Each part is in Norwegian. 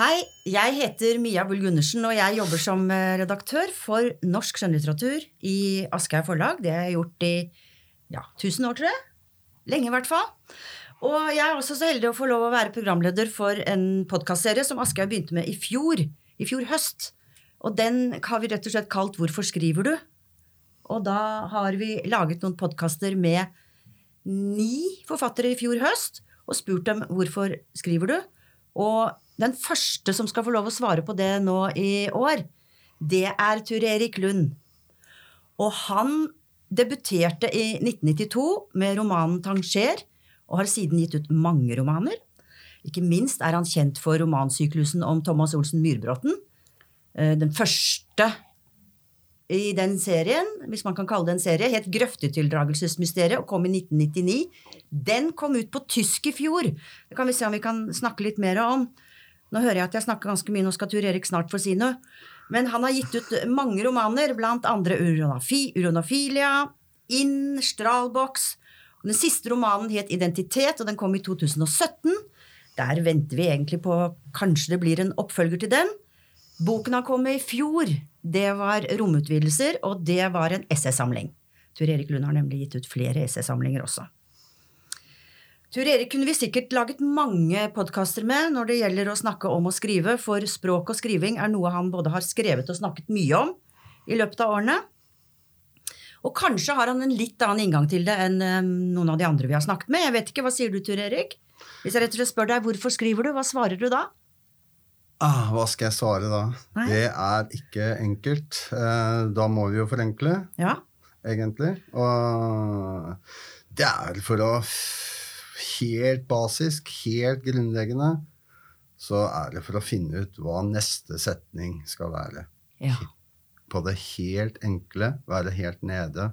Hei, jeg heter Mia Bull Gundersen, og jeg jobber som eh, redaktør for norsk skjønnlitteratur i Aschehoug forlag. Det har jeg gjort i ja, 1000 år, tror jeg. Lenge, i hvert fall. Og jeg er også så heldig å få lov å være programleder for en podkastserie som Aschehoug begynte med i fjor. I fjor høst. Og den har vi rett og slett kalt Hvorfor skriver du? Og da har vi laget noen podkaster med ni forfattere i fjor høst og spurt dem hvorfor skriver du? Og den første som skal få lov å svare på det nå i år, det er Tur Erik Lund. Og han debuterte i 1992 med romanen 'Tanger', og har siden gitt ut mange romaner. Ikke minst er han kjent for romansyklusen om Thomas Olsen Myrbråten. Eh, den første i den serien, hvis man kan kalle det en serie, het Grøftetildragelsesmysteriet og kom i 1999. Den kom ut på tysk i fjor. Det kan vi se om vi kan snakke litt mer om. Nå hører jeg at jeg snakker ganske mye, nå skal Tur Erik snart få si noe. Men han har gitt ut mange romaner, blant andre Uronofilia, Inn, Stralbox. Den siste romanen het Identitet, og den kom i 2017. Der venter vi egentlig på kanskje det blir en oppfølger til den. Boken har kommet i fjor. Det var romutvidelser, og det var en essaysamling. Tur Erik Lund har nemlig gitt ut flere essaysamlinger også. Tur Erik kunne vi sikkert laget mange podkaster med når det gjelder å snakke om å skrive, for språk og skriving er noe han både har skrevet og snakket mye om i løpet av årene. Og kanskje har han en litt annen inngang til det enn um, noen av de andre vi har snakket med. Jeg vet ikke, Hva sier du, Tur Erik? Hvis jeg rett og slett spør deg hvorfor skriver du, hva svarer du da? Ah, hva skal jeg svare da? Nei. Det er ikke enkelt. Eh, da må vi jo forenkle, ja. egentlig. Og det er vel for å helt basisk, helt grunnleggende, så er det for å finne ut hva neste setning skal være. Ja. På det helt enkle, være helt nede,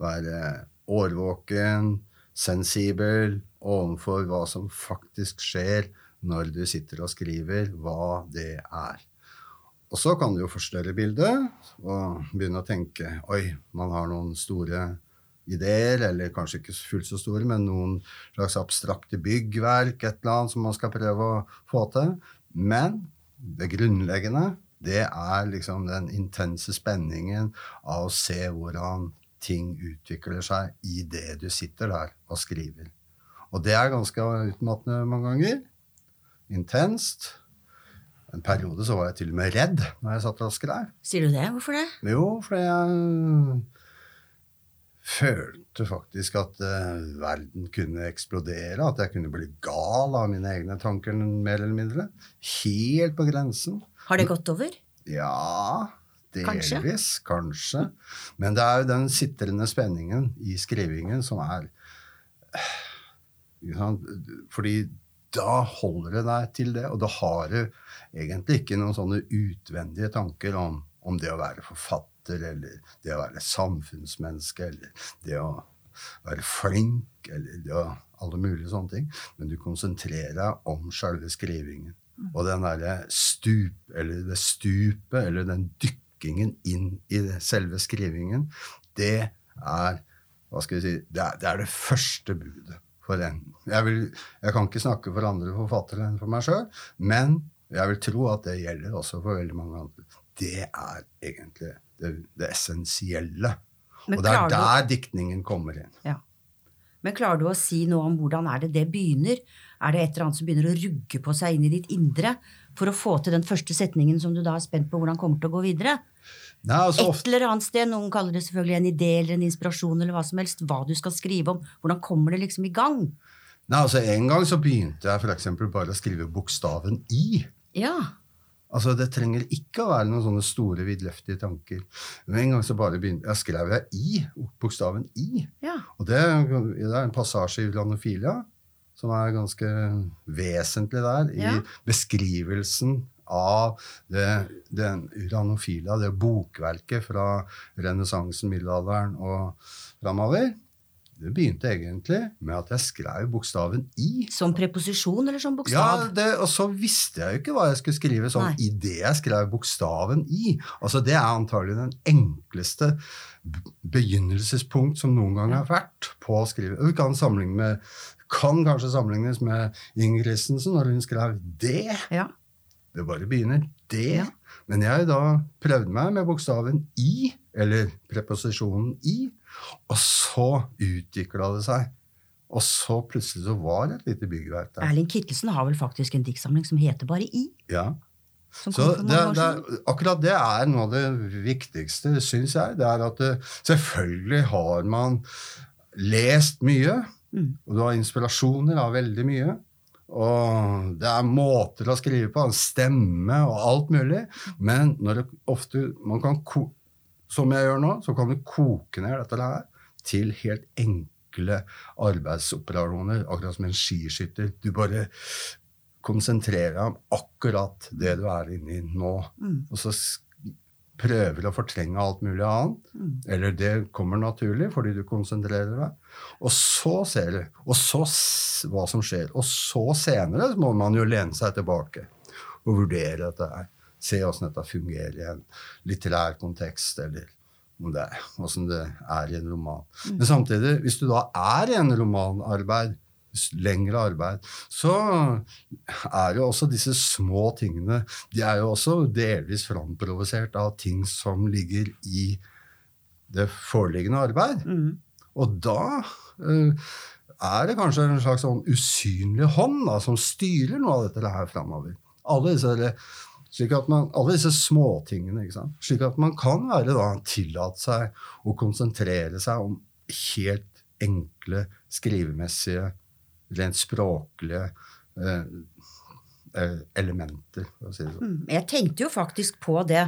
være årvåken, sensibel overfor hva som faktisk skjer når du sitter og skriver, hva det er. Og så kan du jo forstørre bildet og begynne å tenke oi, man har noen store ideer, eller kanskje ikke fullt så store, men noen slags abstrakte byggverk, et eller annet som man skal prøve å få til. Men det grunnleggende, det er liksom den intense spenningen av å se hvordan ting utvikler seg i det du sitter der og skriver. Og det er ganske utmattende mange ganger. Intenst. En periode så var jeg til og med redd når jeg satt og skrev. Sier du det? Hvorfor det? Jo, fordi jeg følte faktisk at uh, verden kunne eksplodere, at jeg kunne bli gal av mine egne tanker, mer eller mindre. Helt på grensen. Har det gått over? Ja, delvis. Kanskje. kanskje. Men det er jo den sitrende spenningen i skrivingen som er Fordi da holder det deg til det, og da har du egentlig ikke noen sånne utvendige tanker om, om det å være forfatter eller det å være samfunnsmenneske, eller det å være flink, eller det å, alle mulige sånne ting. Men du konsentrerer deg om selve skrivingen. Og den derre stup, eller det stupet, eller den dykkingen inn i selve skrivingen, det er hva skal vi si, det er det, er det første budet for en. Jeg, vil, jeg, kan ikke snakke for andre forfattere enn for meg sjøl, men jeg vil tro at det gjelder også for veldig mange andre. Det er egentlig det, det essensielle. og det er der du... diktningen kommer inn. Ja. Men klarer du å si noe om hvordan er det det begynner? Er det et eller annet som begynner å rugge på seg inn i ditt indre for å få til den første setningen som du da er spent på hvordan kommer til å gå videre? Nei, altså, et eller annet sted, Noen kaller det selvfølgelig en idé eller en inspirasjon, eller hva som helst, hva du skal skrive om. Hvordan kommer det liksom i gang? Nei, altså En gang så begynte jeg f.eks. bare å skrive bokstaven I. Ja. Altså, Det trenger ikke å være noen sånne store, vidløftige tanker. Men en gang så bare begynte, jeg skrev jeg i, bokstaven i. Ja. Og det, det, er en passasje i Lanofilia som er ganske vesentlig der, i ja. beskrivelsen av det, den uranofila, det bokverket fra renessansen, middelalderen og framover. Det begynte egentlig med at jeg skrev bokstaven I. Som preposisjon eller som bokstav? Ja, det, Og så visste jeg jo ikke hva jeg skulle skrive sånn Nei. idet jeg skrev bokstaven I. Altså Det er antagelig den enkleste begynnelsespunkt som noen gang har vært på å skrive. Vi kan, med, kan kanskje sammenlignes med Inger Christensen når hun skrev det. Ja. Det bare begynner. Det. Ja. Men jeg da prøvde meg med bokstaven i, eller preposisjonen i, og så utvikla det seg. Og så plutselig så var det et lite byggverk der. Erling Kittelsen har vel faktisk en diktsamling som heter bare I. Ja. Så det, det, akkurat det er noe av det viktigste, syns jeg. Det er at det, selvfølgelig har man lest mye, Mm. og du har inspirasjoner av veldig mye. Og det er måter å skrive på, stemme og alt mulig. Men når det ofte man kan Som jeg gjør nå, så kan du koke ned dette her til helt enkle arbeidsoperasjoner, akkurat som en skiskytter. Du bare konsentrerer deg om akkurat det du er inne i nå. Mm. Og så prøver å fortrenge alt mulig annet. Mm. Eller det kommer naturlig fordi du konsentrerer deg. Og så ser du og så hva som skjer. Og så senere så må man jo lene seg tilbake og vurdere dette her. Se åssen dette fungerer i en litterær kontekst, eller om det åssen det er i en roman. Men samtidig, hvis du da er i en romanarbeid, lengre arbeid, så er jo også disse små tingene De er jo også delvis framprovosert av ting som ligger i det foreliggende arbeid. Mm. Og da uh, er det kanskje en slags sånn usynlig hånd da, som styrer noe av dette her framover. Alle disse, slik at man, alle disse småtingene. ikke sant? Slik at man kan være da, tillate seg å konsentrere seg om helt enkle skrivemessige, rent språklige eh, eh, elementer. For å si det sånn. Mm. Jeg tenkte jo faktisk på det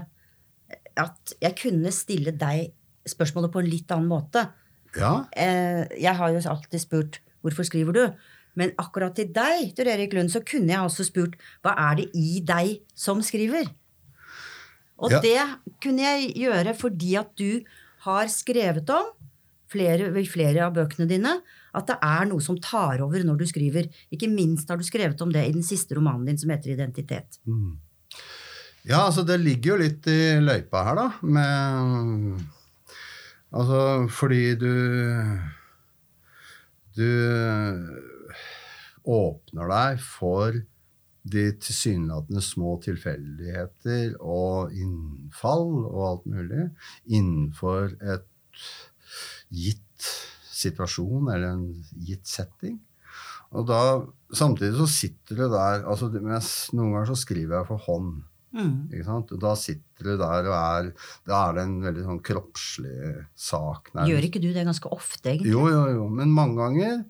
at jeg kunne stille deg spørsmålet på en litt annen måte. Ja, Eh, jeg har jo alltid spurt 'hvorfor skriver du?' Men akkurat til deg, Tor Erik Lund, så kunne jeg også spurt 'hva er det i deg som skriver?' Og Ja. det kunne jeg gjøre fordi at du har skrevet om flere, i flere av bøkene dine at det er noe som tar over når du skriver. Ikke minst har du skrevet om det i den siste romanen din som heter 'Identitet'. Ja, altså det ligger jo litt i løypa her, da. Med Altså fordi du Du åpner deg for de tilsynelatende små tilfeldigheter og innfall og alt mulig innenfor et gitt situasjon eller en gitt setting. Og da, samtidig så sitter du der altså mens Noen ganger så skriver jeg for hånd. Mm. Ikke sant? Og da sitter du der og er Da er det en veldig sånn kroppslig sak. nærmest. Gjør ikke du det ganske ofte, egentlig? Jo, jo, jo. Men mange ganger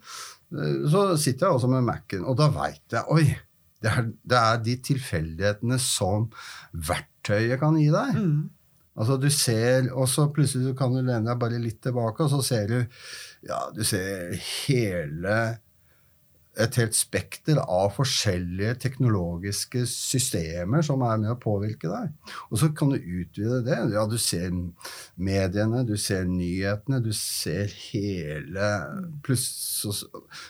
så sitter jeg også med Mac-en, og da veit jeg Oi! Det er, det er de tilfeldighetene som verktøyet kan gi deg. Mm. Altså du ser, Og så plutselig kan du lene deg bare litt tilbake, og så ser du ja, du ser hele et helt spekter av forskjellige teknologiske systemer som er med å påvirke deg. Og så kan du utvide det. Ja, du ser mediene, du ser nyhetene, du ser hele Plutselig så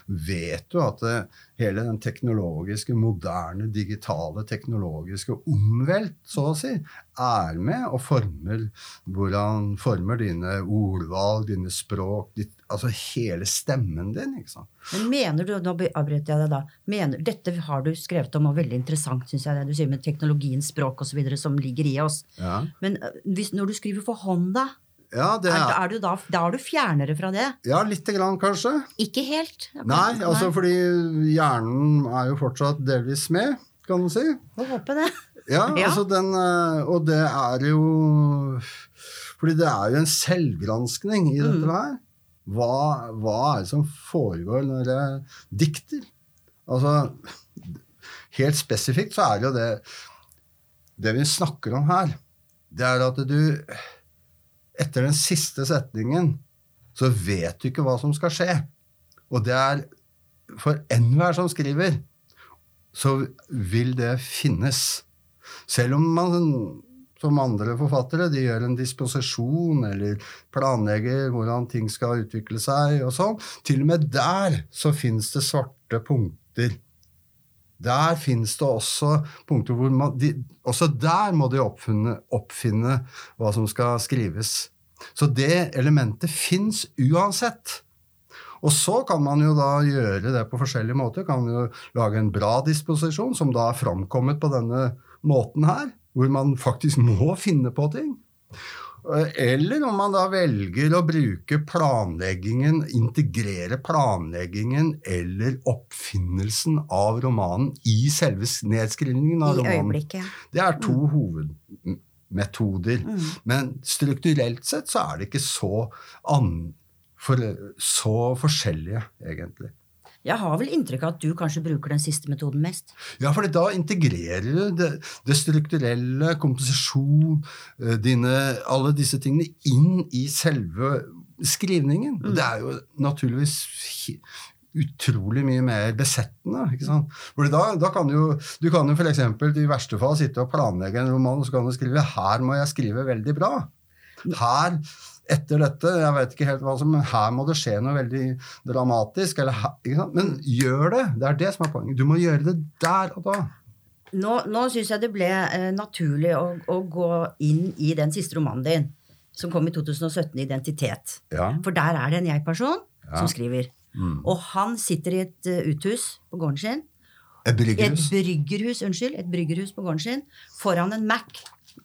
vet du at det, hele den teknologiske, moderne, digitale, teknologiske omvelt, så å si, er med og former hvordan former dine ordvalg, dine språk, ditt, altså hele stemmen din. ikke sant? Men mener du, nå avbryter jeg deg da, mener, dette har du skrevet om, og veldig interessant, syns jeg, det du sier med teknologiens språk osv. som ligger i oss. Ja, Men øh, hvis, når du skriver for hånd, da, ja det er, er er du da, da er du fjernere fra det? Ja, lite grann, kanskje. Ikke helt? Nei, altså fordi hjernen er jo fortsatt delvis med, kan du si. Får håpe det. Ja, Ja. altså den eh, Og det er jo Fordi det er jo en selvgranskning i dette Mm. her. Hva, hva er det som foregår når jeg dikter? Altså Helt spesifikt så er det jo det Det vi snakker om her, det er at du Etter den siste setningen så vet du ikke hva som skal skje. Og det er For enhver som skriver, så vil det finnes. Selv om man som andre forfattere de gjør en disposisjon eller planlegger hvordan ting skal utvikle seg og sånn, til og med der så fins det svarte punkter. Der fins det også punkter hvor man de, Også der må de oppfinne, oppfinne hva som skal skrives. Så det elementet fins uansett. Og så kan man jo da gjøre det på forskjellige måter. Kan jo lage en bra disposisjon, som da er framkommet på denne måten her, hvor man faktisk må finne på ting. Eller om man da velger å bruke planleggingen, integrere planleggingen eller oppfinnelsen av romanen i selve nedskrivningen av I romanen. øyeblikket. Det er to hovedmetoder. Mm. Men strukturelt sett så er det ikke så, an, for, så forskjellige, egentlig. Jeg har vel inntrykk av at du kanskje bruker den siste metoden mest. Ja, for da integrerer du det, det strukturelle, komposisjon, eh, dine, alle disse tingene inn i selve skrivningen. Mm. det er jo naturligvis utrolig mye mer besettende. ikke sant? For da, da kan jo, du kan jo f.eks. i verste fall sitte og planlegge en roman, og så kan du skrive 'her må jeg skrive veldig bra'. Her, etter dette, jeg vet ikke helt hva som, men her må det skje noe veldig dramatisk. Eller? Men gjør det! Det er det som er poenget. Du må gjøre det der og da. Nå, nå syns jeg det ble eh, naturlig å, å gå inn i den siste romanen din, som kom i 2017, 'Identitet'. Ja. For der er det en jeg-person Ja. som skriver. Mm. Og han sitter i et uh, uthus på gården sin. Et bryggerhus. et bryggerhus. unnskyld, et bryggerhus på gården sin. Foran en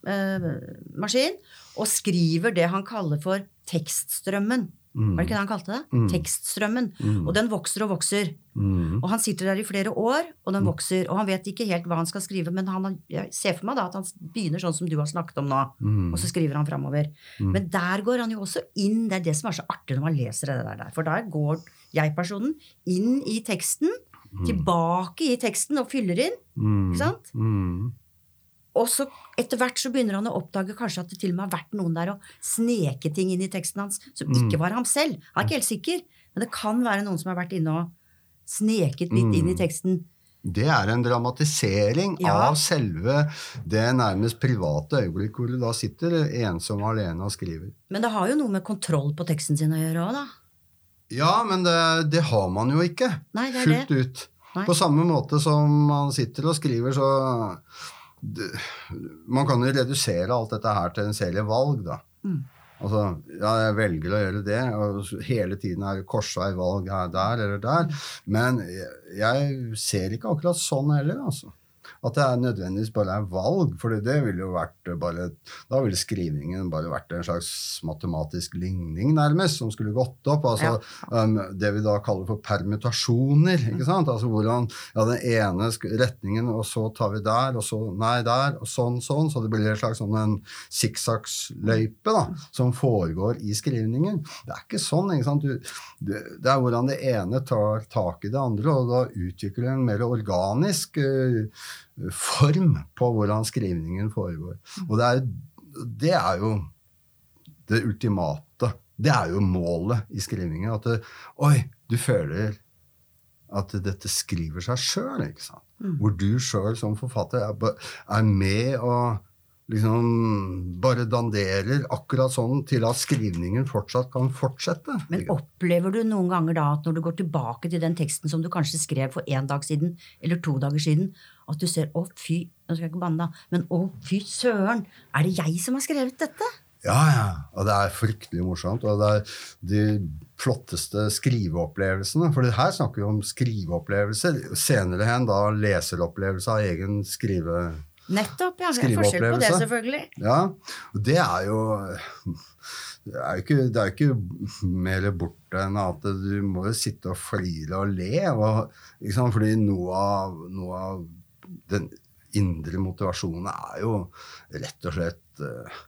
Mac-maskin. og skriver det han kaller for tekststrømmen. Mm. Var det ikke det han kalte det? Mm. Tekststrømmen. Mm. Og den vokser og vokser. Mm. Og han sitter der i flere år, og den vokser. Og han vet ikke helt hva han skal skrive, men han, jeg ser for meg da at han begynner sånn som du har snakket om nå. Mm. Og så skriver han framover. Mm. Men der går han jo også inn. Det er det som er så artig når man leser det der. For der går jeg-personen inn i teksten, tilbake i teksten og fyller inn. Mm. Ikke sant? Mm. Og så etter hvert så begynner han å oppdage kanskje at det til og med har vært noen der og sneke ting inn i teksten hans som Mm. ikke var ham selv. Han er ikke helt sikker, men det kan være noen som har vært inne og sneket litt inn i Mm. teksten. Det er en dramatisering Ja. av selve det nærmest private øyeblikk hvor du da sitter ensom og alene og skriver. Men det har jo noe med kontroll på teksten sin å gjøre òg, da. Ja, men det, det har man jo ikke Nei, det er fullt det. ut. Nei. På samme måte som man sitter og skriver, så Man kan jo redusere alt dette her til en serie valg, da. Mm. Altså, ja, jeg velger å gjøre det, og hele tiden er det korsvei valg her, der eller der. Men jeg, jeg ser ikke akkurat sånn heller, altså. At det er nødvendigvis bare er valg, for det ville jo vært bare Da ville skrivingen bare vært en slags matematisk ligning, nærmest, som skulle gått opp. Altså um, det vi da kaller for permutasjoner. ikke sant? Altså hvordan ja, den ene retningen, og så tar vi der, og så nei der, og sånn, sånn. Så det blir en slags sånn en sikksakksløype som foregår i skrivningen. Det er ikke sånn. ikke sant? Du, det, det er hvordan det ene tar tak i det andre, og da utvikler en mer organisk eh, form på hvordan skrivningen foregår. Og det er, det er jo det ultimate. Det er jo målet i skrivingen. At det, oi, du føler at dette skriver seg sjøl. Mm. Hvor du sjøl som forfatter er, er med og liksom bare danderer akkurat sånn til at skrivningen fortsatt kan fortsette. Men opplever du noen ganger da at når du går tilbake til den teksten som du kanskje skrev for én dag siden, eller to dager siden, at du ser 'å, fy', nå skal jeg ikke banne, da, men 'å, fy søren', er det jeg som har skrevet dette? Ja, ja. Og det er fryktelig morsomt. Og det er de flotteste skriveopplevelsene. For her snakker vi om skriveopplevelser. Senere hen da leseropplevelse av egen skrive... Nettopp, ja. Det er forskjell på det, selvfølgelig. Ja, og det er jo det er jo ikke, det er jo ikke mer borte enn at du må jo sitte og flire og le. Og, sant? Fordi noe av, noe av den indre motivasjonen er jo rett og slett eh,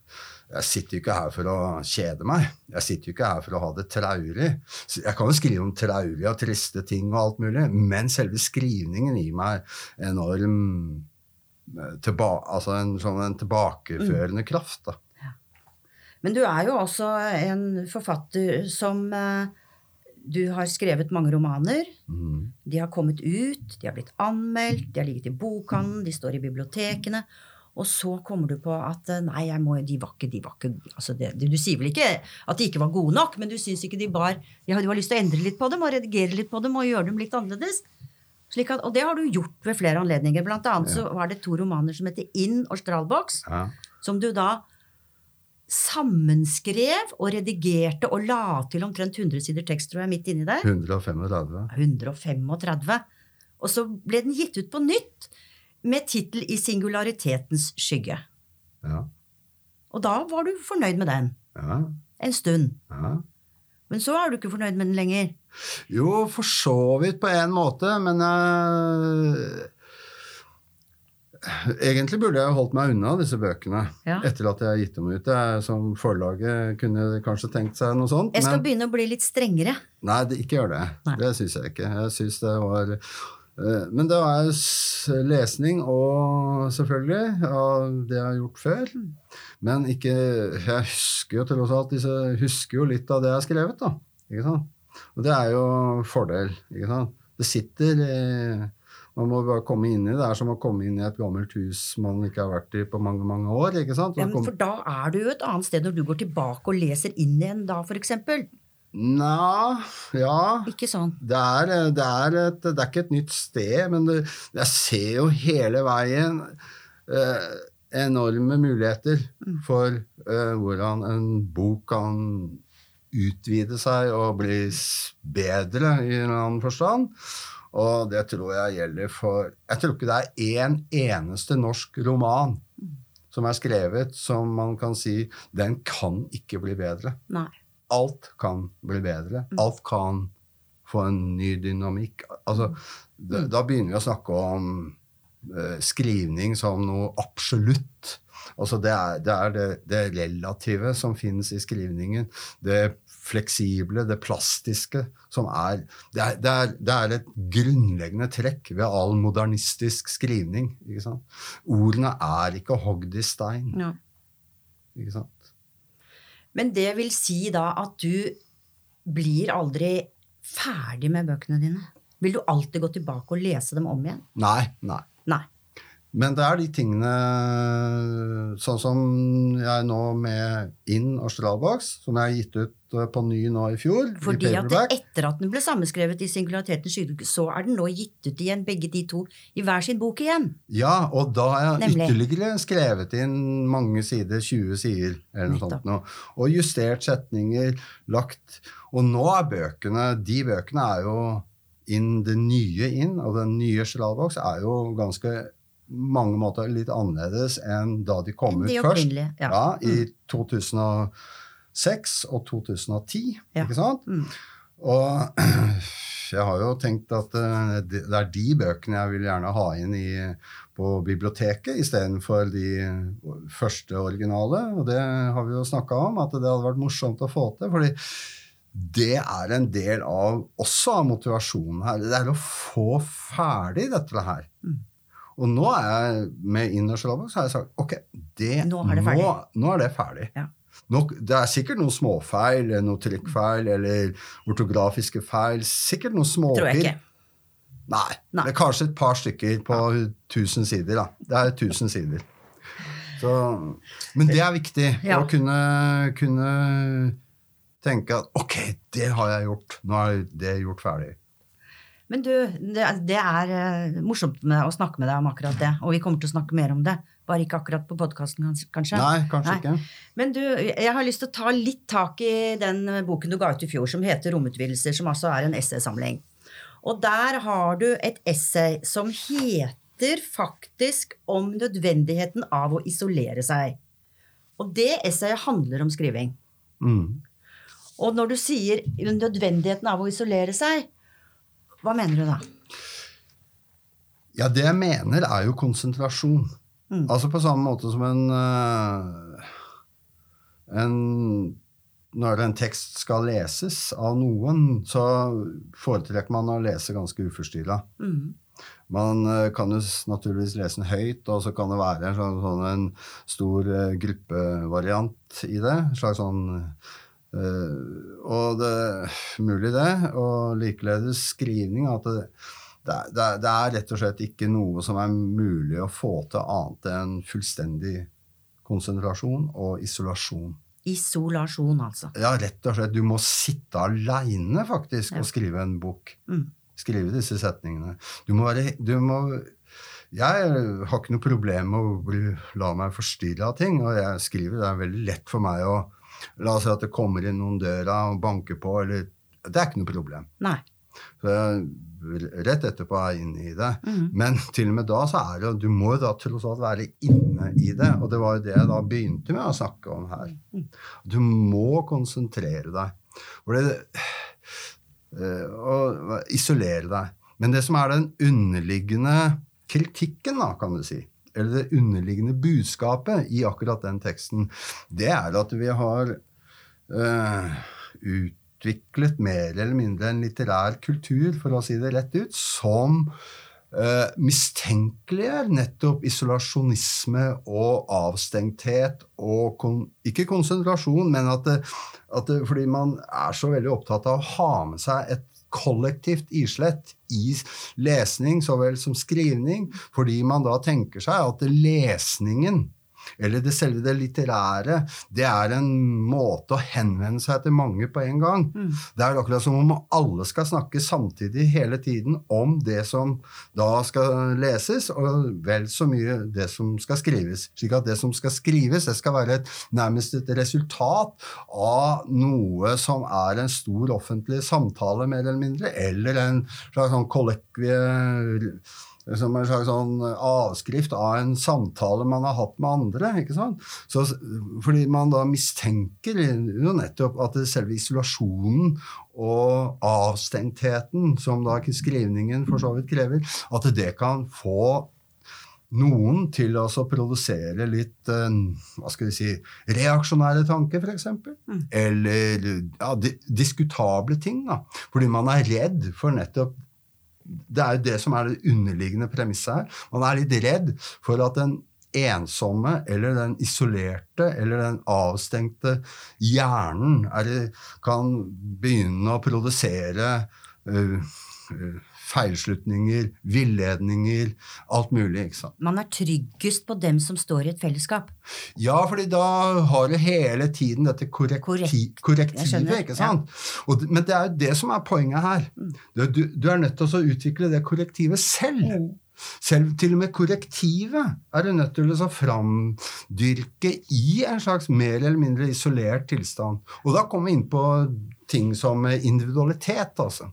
Jeg sitter jo ikke her for å kjede meg. Jeg sitter jo ikke her for å ha det traurig. Jeg kan jo skrive om traurige og triste ting og alt mulig, men selve skrivningen gir meg enorm tilba altså en, sånn en tilbakeførende kraft. da. Men du er jo også en forfatter som eh, Du har skrevet mange romaner. Mm. De har kommet ut, de har blitt anmeldt, de har ligget i bokhandelen, de står i bibliotekene. Og så kommer du på at eh, nei, jeg må, de var ikke, de var ikke altså det, Du sier vel ikke at de ikke var gode nok, men du syns ikke de var ja, du har lyst til å endre litt på dem og redigere litt på dem og gjøre dem litt annerledes. Slik at, og det har du gjort ved flere anledninger. Blant annet så var det to romaner som heter Inn og Stralbox, Ja. som du da sammenskrev og redigerte og la til omtrent 100 sider tekst, tror jeg, midt inni der. 135. 135. Og så ble den gitt ut på nytt med tittel I singularitetens skygge. Ja. Og da var du fornøyd med den Ja. en stund. ja. Men så er du ikke fornøyd med den lenger. Jo, for så vidt på en måte, men jeg Egentlig burde jeg holdt meg unna disse bøkene Ja. etter at jeg har gitt dem ut. Jeg, som forlaget kunne kanskje tenkt seg noe sånt. Jeg skal men- begynne å bli litt strengere. Nei, det, ikke gjør det. Nei. Det syns jeg ikke. Jeg synes det var eh, Men det var lesning og selvfølgelig av det jeg har gjort før. Men ikke Jeg husker jo tross alt disse, husker jo litt av det jeg har skrevet, da. Ikke sant? Og det er jo fordel. Ikke sant? Det sitter eh, Man må bare komme inn i det. Det er som å komme inn i et gammelt hus man ikke har vært i på mange mange år. ikke sant? Ja, men for da er du jo et annet sted når du går tilbake og leser inn igjen da, eksempel. Nja, ja Ikke sånn. Det er, det, er et, det er ikke et nytt sted, men det, jeg ser jo hele veien eh, enorme muligheter for uh, hvordan en bok kan utvide seg og bli bedre i en annen forstand. Og det tror jeg gjelder for Jeg tror ikke det er én eneste norsk roman som er skrevet som man kan si den kan ikke bli bedre Nei. alt kan bli bedre. Alt kan få en ny dynamikk. Altså, da, da begynner vi å snakke om skrivning som noe absolutt. Altså, det er det, er det, det relative som finnes i skrivningen. Det fleksible, det plastiske, som er det, er det er det er et grunnleggende trekk ved all modernistisk skrivning. Ikke sant? Ordene er ikke hogd i stein. Ja. Ikke sant? Men det vil si da at du blir aldri ferdig med bøkene dine? Vil du alltid gå tilbake og lese dem om igjen? Nei, nei. Nei. Men det er de tingene Sånn som jeg nå med Inn og Stralbox, som jeg har gitt ut eh, på ny nå i fjor. Fordi i at etter at den ble sammenskrevet i Singularitetens skygge, så er den nå gitt ut igjen, begge de to, i hver sin bok igjen. Ja, og da har jeg Nemlig. ytterligere skrevet inn mange sider, 20 sider eller noe Nettopp. sånt noe. Og justert setninger, lagt Og nå er bøkene De bøkene er jo inn det nye inn, og den nye Stralbox er jo ganske mange måter litt annerledes enn da de kom ut først. Ja. Ja, i 2006 og 2010, Ja. ikke sant? Mm. Og jeg har jo tenkt at eh, det er de bøkene jeg vil gjerne ha inn i, på biblioteket istedenfor de første originale. Og det har vi jo snakka om, at det hadde vært morsomt å få til. fordi det er en del av også av motivasjonen her. Det er å få ferdig dette her. Mm. Og nå er jeg med Innerst Robot, så har jeg sagt ok, det, Nå er det ferdig. Nå, nå er det ferdig. Ja. Nå, det er sikkert noen småfeil, noen trykkfeil eller ortografiske feil. Sikkert noen småpir. Tror jeg ikke. Nei, Nei. Det er kanskje et par stykker på 1000 sider. da. Det er 1000 sider. Så, men det er viktig Ja. å kunne, kunne tenke at ok, det har jeg gjort. Nå er det gjort ferdig. Men du, det, det er eh, morsomt med å snakke med deg om akkurat det, og vi kommer til å snakke mer om det. Bare ikke akkurat på podkasten, kanskje. Nei, kanskje Nei. ikke. Men du, jeg har lyst til å ta litt tak i den boken du ga ut i fjor, som heter Romutvidelser, som altså er en essaysamling. Og der har du et essay som heter faktisk om nødvendigheten av å isolere seg. Og det essayet handler om skriving. Mm. Og når du sier nødvendigheten av å isolere seg, hva mener du da? Ja, det jeg mener, er jo konsentrasjon. Mm. Altså på samme måte som en, eh, en Når en tekst skal leses av noen, så foretrekker man å lese ganske uforstyrra. Mm. Man eh, kan jo naturligvis lese den høyt, og så kan det være en sånn, en stor eh, gruppevariant i det. En slags sånn eh, Og det er mulig, det. Og likeledes skrivning. At det, det, er- det, er- det er rett og slett ikke noe som er mulig å få til annet enn fullstendig konsentrasjon og isolasjon. Isolasjon, altså. Ja, rett og slett. Du må sitte aleine, faktisk, Ja. og skrive en bok Mm. skrive disse setningene. Du må være du må, Jeg har ikke noe problem med å bli, la meg forstyrre av ting, og jeg skriver. Det er veldig lett for meg å La oss si at det kommer inn noen døra og banker på, eller Det er ikke noe problem. Nei. Så rett etterpå er jeg inne i det. Mm. Men til og med da så er det Du må jo da tross alt være inne i det. Og det var jo det jeg da begynte med å snakke om her. Du må konsentrere deg. For det, eh, og isolere deg. Men det som er den underliggende kritikken, da, kan du si, eller det underliggende budskapet i akkurat den teksten, det er at vi har uh, utviklet mer eller mindre en litterær kultur, for å si det rett ut, som uh, mistenkeliggjør nettopp isolasjonisme og avstengthet og kon ikke konsentrasjon, men at, det, at det, fordi man er så veldig opptatt av å ha med seg et kollektivt islett i lesning så vel som skrivning, fordi man da tenker seg at lesningen eller det selve det litterære, det er en måte å henvende seg til mange på en gang. Mm. Det er akkurat som om alle skal snakke samtidig hele tiden om det som da skal leses, og vel så mye det som skal skrives. Slik at det som skal skrives, det skal være et, nærmest et resultat av noe som er en stor offentlig samtale, mer eller mindre, eller en slags sånn kollekvie som en slags sånn avskrift av en samtale man har hatt med andre. ikke sant? Så, fordi man da mistenker jo nettopp at selve isolasjonen og avstengtheten, som da skrivningen for så vidt krever, at det kan få noen til å produsere litt eh, hva skal vi si, reaksjonære tanker, f.eks. Mm. Eller ja, diskutable ting. da. Fordi man er redd for nettopp det er jo det som er det underliggende premisset her. Man er litt redd for at den ensomme eller den isolerte eller den avstengte hjernen er, kan begynne å produsere uh, uh, feilslutninger, villedninger, alt mulig. ikke sant? Man er tryggest på dem som står i et fellesskap. Ja, fordi da har du hele tiden dette korrekti Korrekt. Korrektivet. ikke sant? Og, men det er jo det som er poenget her. Du, du, du er nødt til å utvikle det korrektivet selv. Selv til og med korrektivet er du nødt til å framdyrke i en slags mer eller mindre isolert tilstand. Og da kommer vi inn på ting som individualitet, altså.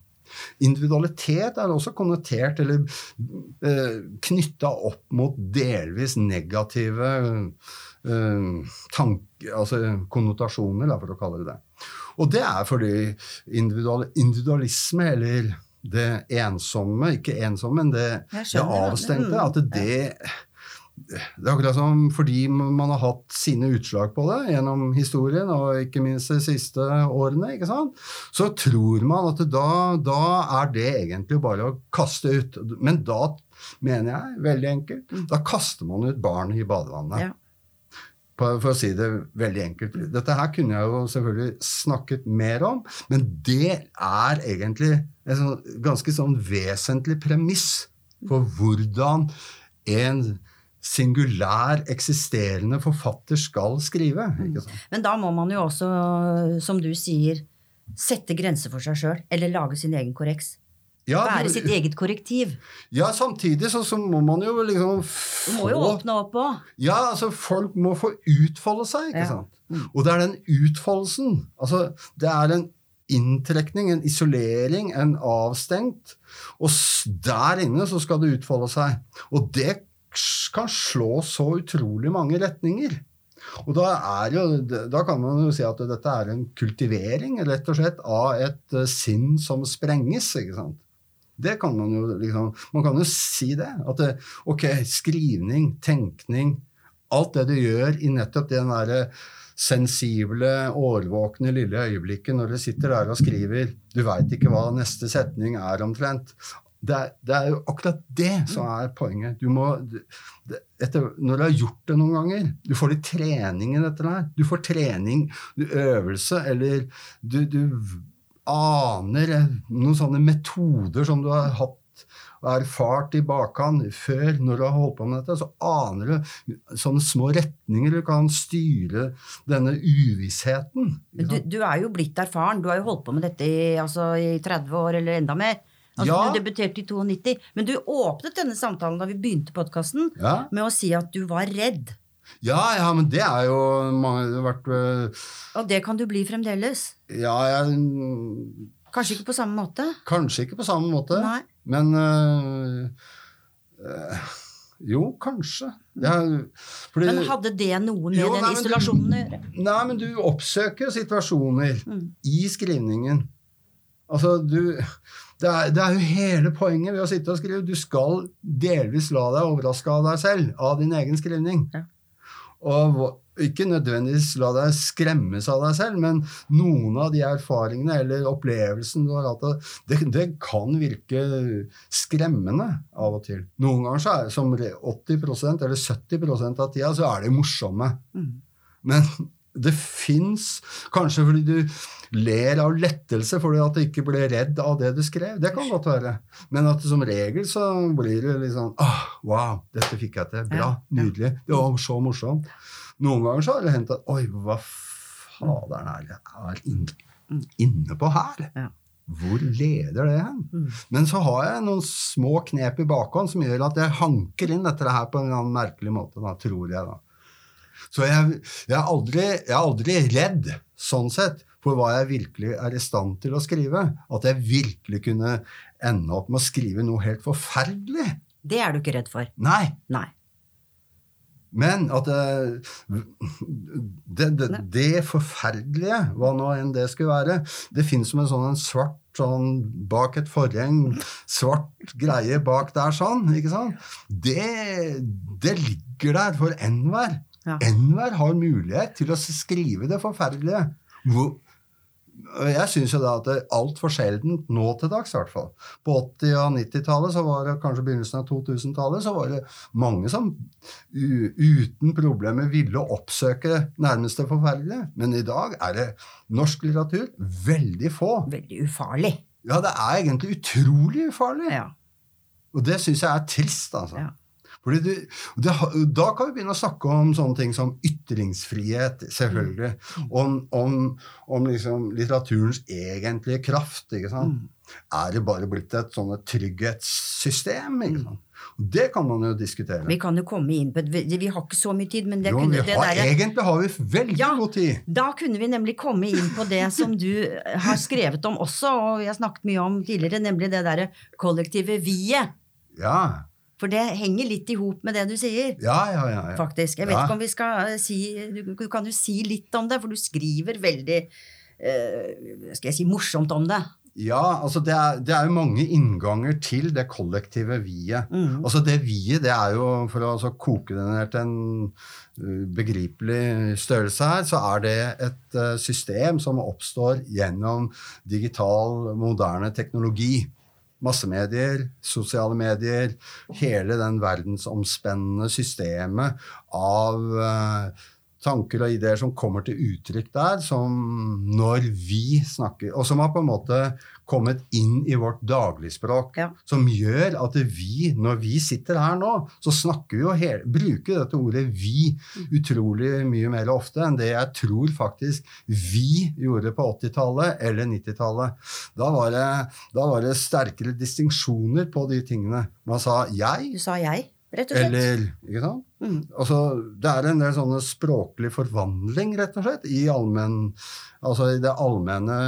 Individualitet er også konnotert eller eh, knytta opp mot delvis negative eh, tank, altså konnotasjoner, da, for å kalle det det. Og det er fordi individual, individualisme, eller det ensomme, ikke ensomme, men det, det avstengte, Mm. at det det er akkurat som fordi man har hatt sine utslag på det gjennom historien, og ikke minst de siste årene, ikke sant? så tror man at da, da er det egentlig bare å kaste ut. Men da mener jeg, veldig enkelt, da kaster man ut barnet i badevannet. Ja. For å si det veldig enkelt. Dette her kunne jeg jo selvfølgelig snakket mer om, men det er egentlig en sånn, ganske sånn vesentlig premiss for hvordan en singulær eksisterende forfatter skal skrive. Ikke sant? Men da må man jo også, som du sier, sette grenser for seg sjøl. Eller lage sin egen korreks. Ja, Være sitt eget korrektiv. ja, samtidig så, så må man jo liksom Du må jo få- åpne opp òg. Ja, altså folk må få utfolde seg, ikke Ja. sant? Og det er den utfoldelsen. Altså, det er en inntrekning, en isolering, en avstengt. Og der inne så skal det utfolde seg. Og det kan slå så utrolig mange retninger. Og da, er jo, da kan man jo si at dette er en kultivering, rett og slett, av et eh, sinn som sprenges, ikke sant? Det kan man jo liksom Man kan jo si det. At det, ok, skrivning, tenkning, alt det du gjør i nettopp den derre sensible, årvåkne lille øyeblikket når du sitter der og skriver Du veit ikke hva neste setning er omtrent. Det er, det er jo akkurat det som er poenget. Du må, det, etter, når du har gjort det noen ganger Du får litt trening i dette der. Du får trening, du øvelse, eller du, du aner noen sånne metoder som du har hatt og erfart i bakhånd før, når du har holdt på med dette, så aner du sånne små retninger du kan styre denne uvissheten. Men du, du er jo blitt erfaren. Du har jo holdt på med dette i, altså, i 30 år eller enda mer. Altså, Ja. Du debuterte i 92. Men du åpnet denne samtalen da vi begynte podkasten, Ja, med å si at du var redd. ja, ja men det er jo mange, det har vært øh, Og det kan du bli fremdeles. Ja, jeg Kanskje ikke på samme måte? Kanskje ikke på samme måte, Nei. men øh, øh, Jo, kanskje. Er, fordi, Men hadde det noe med Jo, den nei, isolasjonen du- å gjøre? Nei, men du oppsøker situasjoner Mm. i skrivningen. Altså, du det er, det er jo hele poenget ved å sitte og skrive. Du skal delvis la deg overraske av deg selv, av din egen skrivning. Ja. Og ikke nødvendigvis la deg skremmes av deg selv, men noen av de erfaringene eller opplevelsen du har hatt, det, det kan virke skremmende av og til. Noen ganger så er det som 80% eller 70% av tida så er det morsomme. Mm. Men det fins Kanskje fordi du ler av lettelse fordi at du ikke ble redd av det du skrev. Det kan godt være. Men at som regel så blir det litt sånn ah, Wow, dette fikk jeg til. Bra. Nydelig. Det var så morsomt. Noen ganger så har det hendt at Oi, hva faderen er det jeg er inne, på her? Hvor leder det hen? Mm. Men så har jeg noen små knep i bakhånd som gjør at jeg hanker inn dette her på en merkelig måte, da, tror jeg. da. Så jeg, jeg, er aldri, jeg er aldri redd, sånn sett, for hva jeg virkelig er i stand til å skrive. At jeg virkelig kunne ende opp med å skrive noe helt forferdelig. Det er du ikke redd for? Nei. Nei. Men at det, det, det, det forferdelige, hva nå enn det skulle være Det fins som en sånn en svart sånn bak et forheng, svart greie bak der sånn, ikke sant? Det, det ligger der for enhver. Ja. Enhver har mulighet til å skrive det forferdelige. Hvor, jeg syns jo da at det altfor sjeldent nå til dags, i hvert fall. På 80- og 90-tallet, så var det kanskje begynnelsen av 2000-tallet, så var det mange som uten problemer ville oppsøke nærmeste forferdelige. Men i dag er det norsk litteratur veldig få. Veldig ufarlig. Ja, det er egentlig utrolig ufarlig. Ja. Og det syns jeg er trist, altså. Ja. Fordi du, det, da kan vi begynne å snakke om sånne ting som ytringsfrihet, selvfølgelig. Mm. Om, om, om liksom litteraturens egentlige kraft. ikke sant? Mm. Er det bare blitt et sånn trygghetssystem? ikke sant? Det kan man jo diskutere. Mm. Vi kan jo komme inn på det, vi har ikke så mye tid, men det jo, kunne, vi det har, derre- egentlig har vi veldig Ja. god tid. Da kunne vi nemlig komme inn på det som du har skrevet om også, og vi har snakket mye om tidligere, nemlig det derre kollektive vi-et. Ja, For det henger litt i hop med det du sier, ja, ja. ja, ja. faktisk. Jeg vet Ja. ikke om vi skal eh, si Du kan jo si litt om det, for du skriver veldig eh, Skal jeg si morsomt om det. Ja, altså det er, det er jo mange innganger til det kollektive vi-et. Mm. Altså det vi-et, det er jo, for å altså koke det ned til en uh, begripelig størrelse her, så er det et uh, system som oppstår gjennom digital, moderne teknologi. Massemedier, sosiale medier, hele den verdensomspennende systemet av uh, tanker og ideer som kommer til uttrykk der, som når vi snakker Og som har på en måte kommet inn i vårt dagligspråk. Ja. Som gjør at vi, når vi sitter her nå, så snakker vi jo hele, bruker dette ordet 'vi' utrolig mye mer ofte enn det jeg tror faktisk vi gjorde på 80-tallet eller 90-tallet. Da, var det- da var det sterkere distinksjoner på de tingene. Man sa 'jeg' Du sa jeg, rett og slett. eller Ikke sant? Mm. Altså, det er en del sånne språklig forvandling, rett og slett, i, allmenn, altså i det allmenne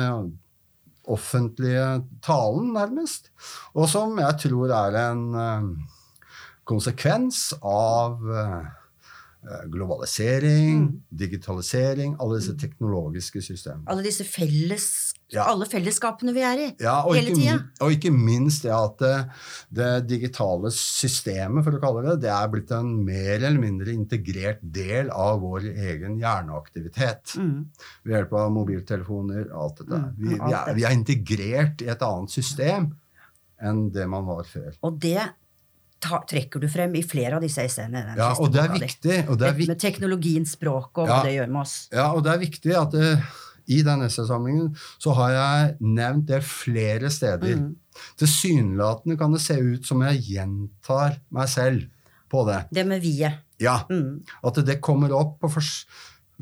offentlige talen, nærmest. Og som jeg tror er en eh, konsekvens av eh, globalisering, Mm. digitalisering, alle disse teknologiske systemene. Alle disse felles, Ja. alle fellesskapene vi er i. Ja, og Hele tida. og ikke minst det at det, det digitale systemet, for å kalle det det, er blitt en mer eller mindre integrert del av vår egen hjerneaktivitet. Mm. Ved hjelp av mobiltelefoner alt dette. Mm, Vi, vi, er, vi er integrert i et annet system enn det man var før. Og det ta, trekker du frem i flere av disse essayene. Ja, og det er viktig. Og det er viktig med teknologiens språk og Ja. hva det gjør med oss. Ja, og det er viktig at det, i den essaysamlingen så har jeg nevnt det flere steder. Mm. Tilsynelatende kan det se ut som jeg gjentar meg selv på det. Det med vi-et. Ja, Mm. At det kommer opp på fors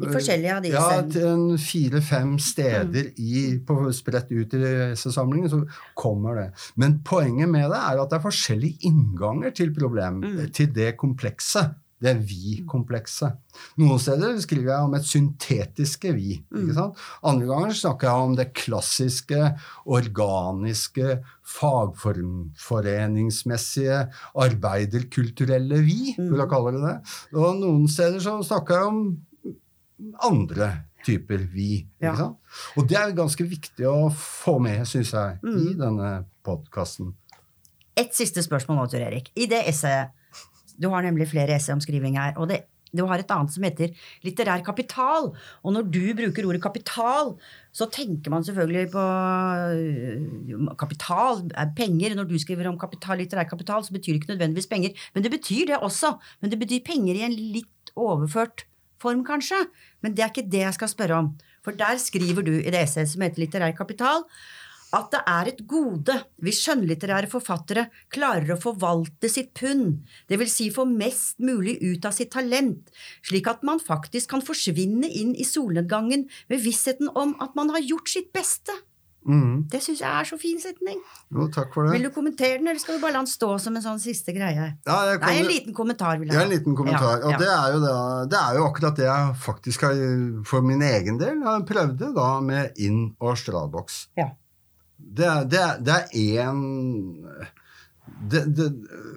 I forskjellige av de Ja, fire-fem steder i, på, spredt ut i essaysamlingen, så kommer det. Men poenget med det er at det er forskjellige innganger til problem, Mm. til det komplekse. Det vi-komplekset. Noen steder skriver jeg om et syntetiske vi. ikke sant? Andre ganger snakker jeg om det klassiske, organiske, fagforeningsmessige, arbeiderkulturelle vi, vil jeg kalle det det. Og noen steder så snakker jeg om andre typer vi. ikke Ja. sant? Og det er ganske viktig å få med, syns jeg, i denne podkasten. Et siste spørsmål nå, Tor Erik. I det essayet Du har nemlig flere essay om skriving her. og det, du har et annet som heter litterær kapital. Og når du bruker ordet kapital, så tenker man selvfølgelig på øh, kapital, er penger. Når du skriver om kapital, litterær kapital, så betyr det ikke nødvendigvis penger. Men det betyr det også. Men det betyr penger i en litt overført form, kanskje. Men det er ikke det jeg skal spørre om. For der skriver du i det essayet som heter Litterær kapital, at det er et gode hvis skjønnlitterære forfattere klarer å forvalte sitt pund, dvs. Si få mest mulig ut av sitt talent, slik at man faktisk kan forsvinne inn i solnedgangen med vissheten om at man har gjort sitt beste. Mm. Det syns jeg er så fin setning. Jo, takk for det. Vil du kommentere den, eller skal du bare la den stå som en sånn siste greie? Ja, jeg Nei, en liten kommentar vil jeg Ja, ha. en liten kommentar. Ja, Og ja. det er, jo det, det er jo akkurat det jeg faktisk har, for min egen del, prøvde da med inn- og stradboks. Ja. Det, er- det, det én det, det,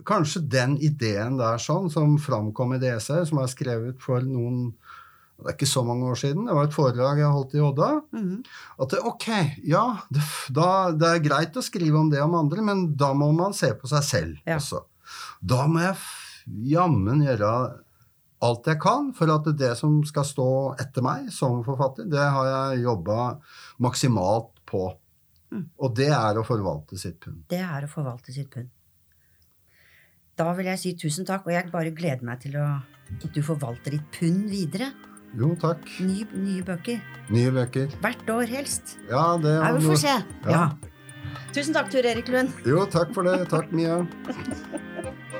Kanskje den ideen der sånn, som framkom i det essayet, som er skrevet for noen det er ikke så mange år siden. Det var et foredrag jeg holdt i Odda. Mhm. At det, ok, ja, det, da, det er greit å skrive om det om andre, men da må man se på seg selv Ja. også. Da må jeg jammen gjøre alt jeg kan for at det som skal stå etter meg som forfatter, det har jeg jobba maksimalt på. Mm. Og det er å forvalte sitt pund. Det er å forvalte sitt pund. Da vil jeg si tusen takk, og jeg bare gleder meg til å, at du forvalter ditt pund videre. Jo, takk. Ny, nye bøker. Nye bøker. Hvert år helst. Ja, det Ja, vi får se. Ja. Ja. Tusen takk, Tur Erik Lund. Jo, takk for det. Takk, Mia.